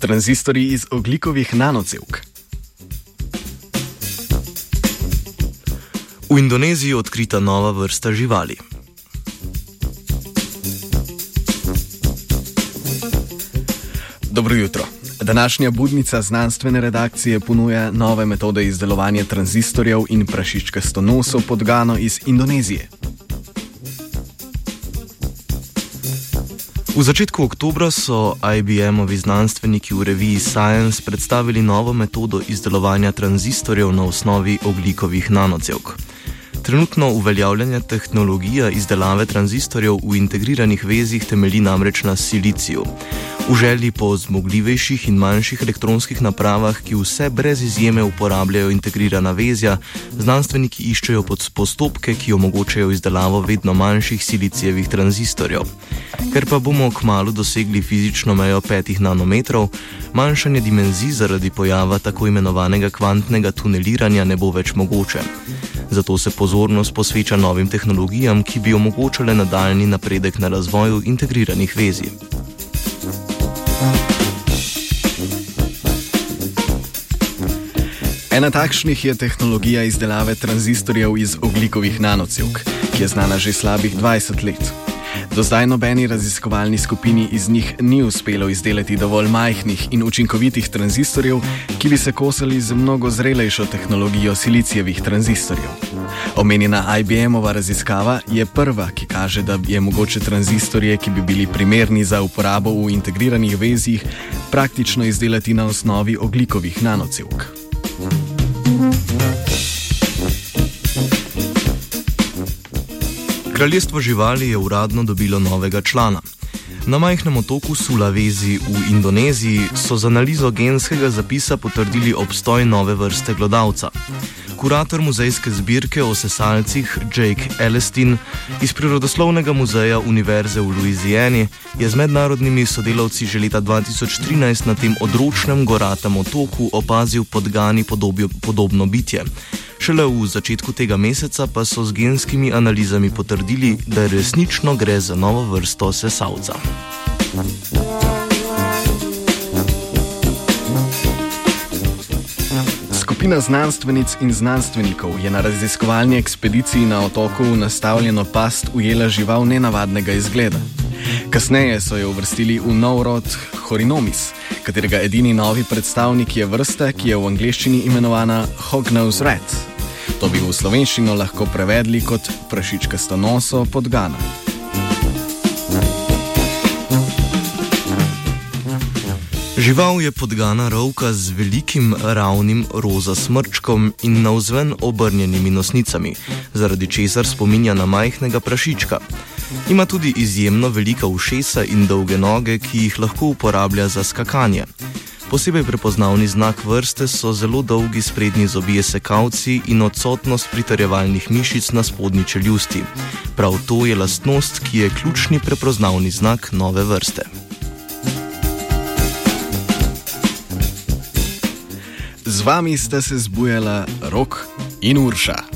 Tranzistori iz oglikovih nanocevk. V Indoneziji je odkrita nova vrsta živali. Dobro jutro. Današnja budnica znanstvene redakcije ponuja nove metode izdelovanja tranzistorjev in prašičkasto noso podgano iz Indonezije. V začetku oktobra so IBM-ovi znanstveniki v reviji Science predstavili novo metodo izdelovanja tranzistorjev na osnovi oglikovih nanocevk. Trenutno uveljavljanje tehnologije izdelave tranzistorjev v integriranih vezih temelji namreč na siliciju. V želji po zmogljivejših in manjših elektronskih napravah, ki vse brez izjeme uporabljajo integrirana vezja, znanstveniki iščejo postopke, ki omogočajo izdelavo vedno manjših silicijevih tranzistorjev. Ker pa bomo kmalo dosegli fizično mejo 5 nanometrov, manjšanje dimenzij zaradi pojava tako imenovanega kvantnega tuneliranja ne bo več mogoče. Zato se pozornost posveča novim tehnologijam, ki bi omogočale nadaljni napredek na razvoju integriranih vezij. Ena takšnih je tehnologija izdelave tranzistorjev iz oglikovih nanocevk, ki je znana že slabih 20 let. Do zdaj nobeni raziskovalni skupini iz njih ni uspelo izdelati dovolj majhnih in učinkovitih tranzistorjev, ki bi se kosali z mnogo zrelejšo tehnologijo silicijevih tranzistorjev. Omenjena IBM-ova raziskava je prva, ki kaže, da je mogoče tranzistorje, ki bi bili primerni za uporabo v integriranih vezjih, praktično izdelati na osnovi oglikovih nanocevk. Kraljestvo živali je uradno dobilo novega člana. Na majhnem otoku Sulawesi v Indoneziji so z analizo genskega zapisa potrdili obstoj nove vrste glodavca. Kurator muzejske zbirke o sesalcih Jake Elestin iz Prirodoslovnega muzeja Univerze v Louisiani je z mednarodnimi sodelavci že leta 2013 na tem odročnem goratem otoku opazil podgani podobjo, podobno bitje. Šele v začetku tega meseca pa so z genskimi analizami potrdili, da resnično gre za novo vrsto sesalca. Skupina znanstvenic in znanstvenikov je na raziskovalni ekspediciji na otoku v nastavljeno past ujela žival nenavadnega izgleda. Kasneje so jo uvrstili v nov rod Horinomis, katerega edini novi predstavnik je vrsta, ki je v angleščini imenovana Hognose Rat. To bi v slovenščino lahko prevedli kot prašička stanoso podgana. Žival je podgana rovka z velikim ravnim roza smrčkom in navzven obrnjenimi nosnicami, zaradi česar spominja na majhnega prašička. Ima tudi izjemno velika ušesa in dolge noge, ki jih lahko uporablja za skakanje. Posebej prepoznavni znak vrste so zelo dolgi sprednji zobje sekavci in odsotnost pritarjevalnih mišic na spodnji čeljusti. Prav to je lastnost, ki je ključni prepoznavni znak nove vrste. Z vami sta se zbujala Rok in Urša.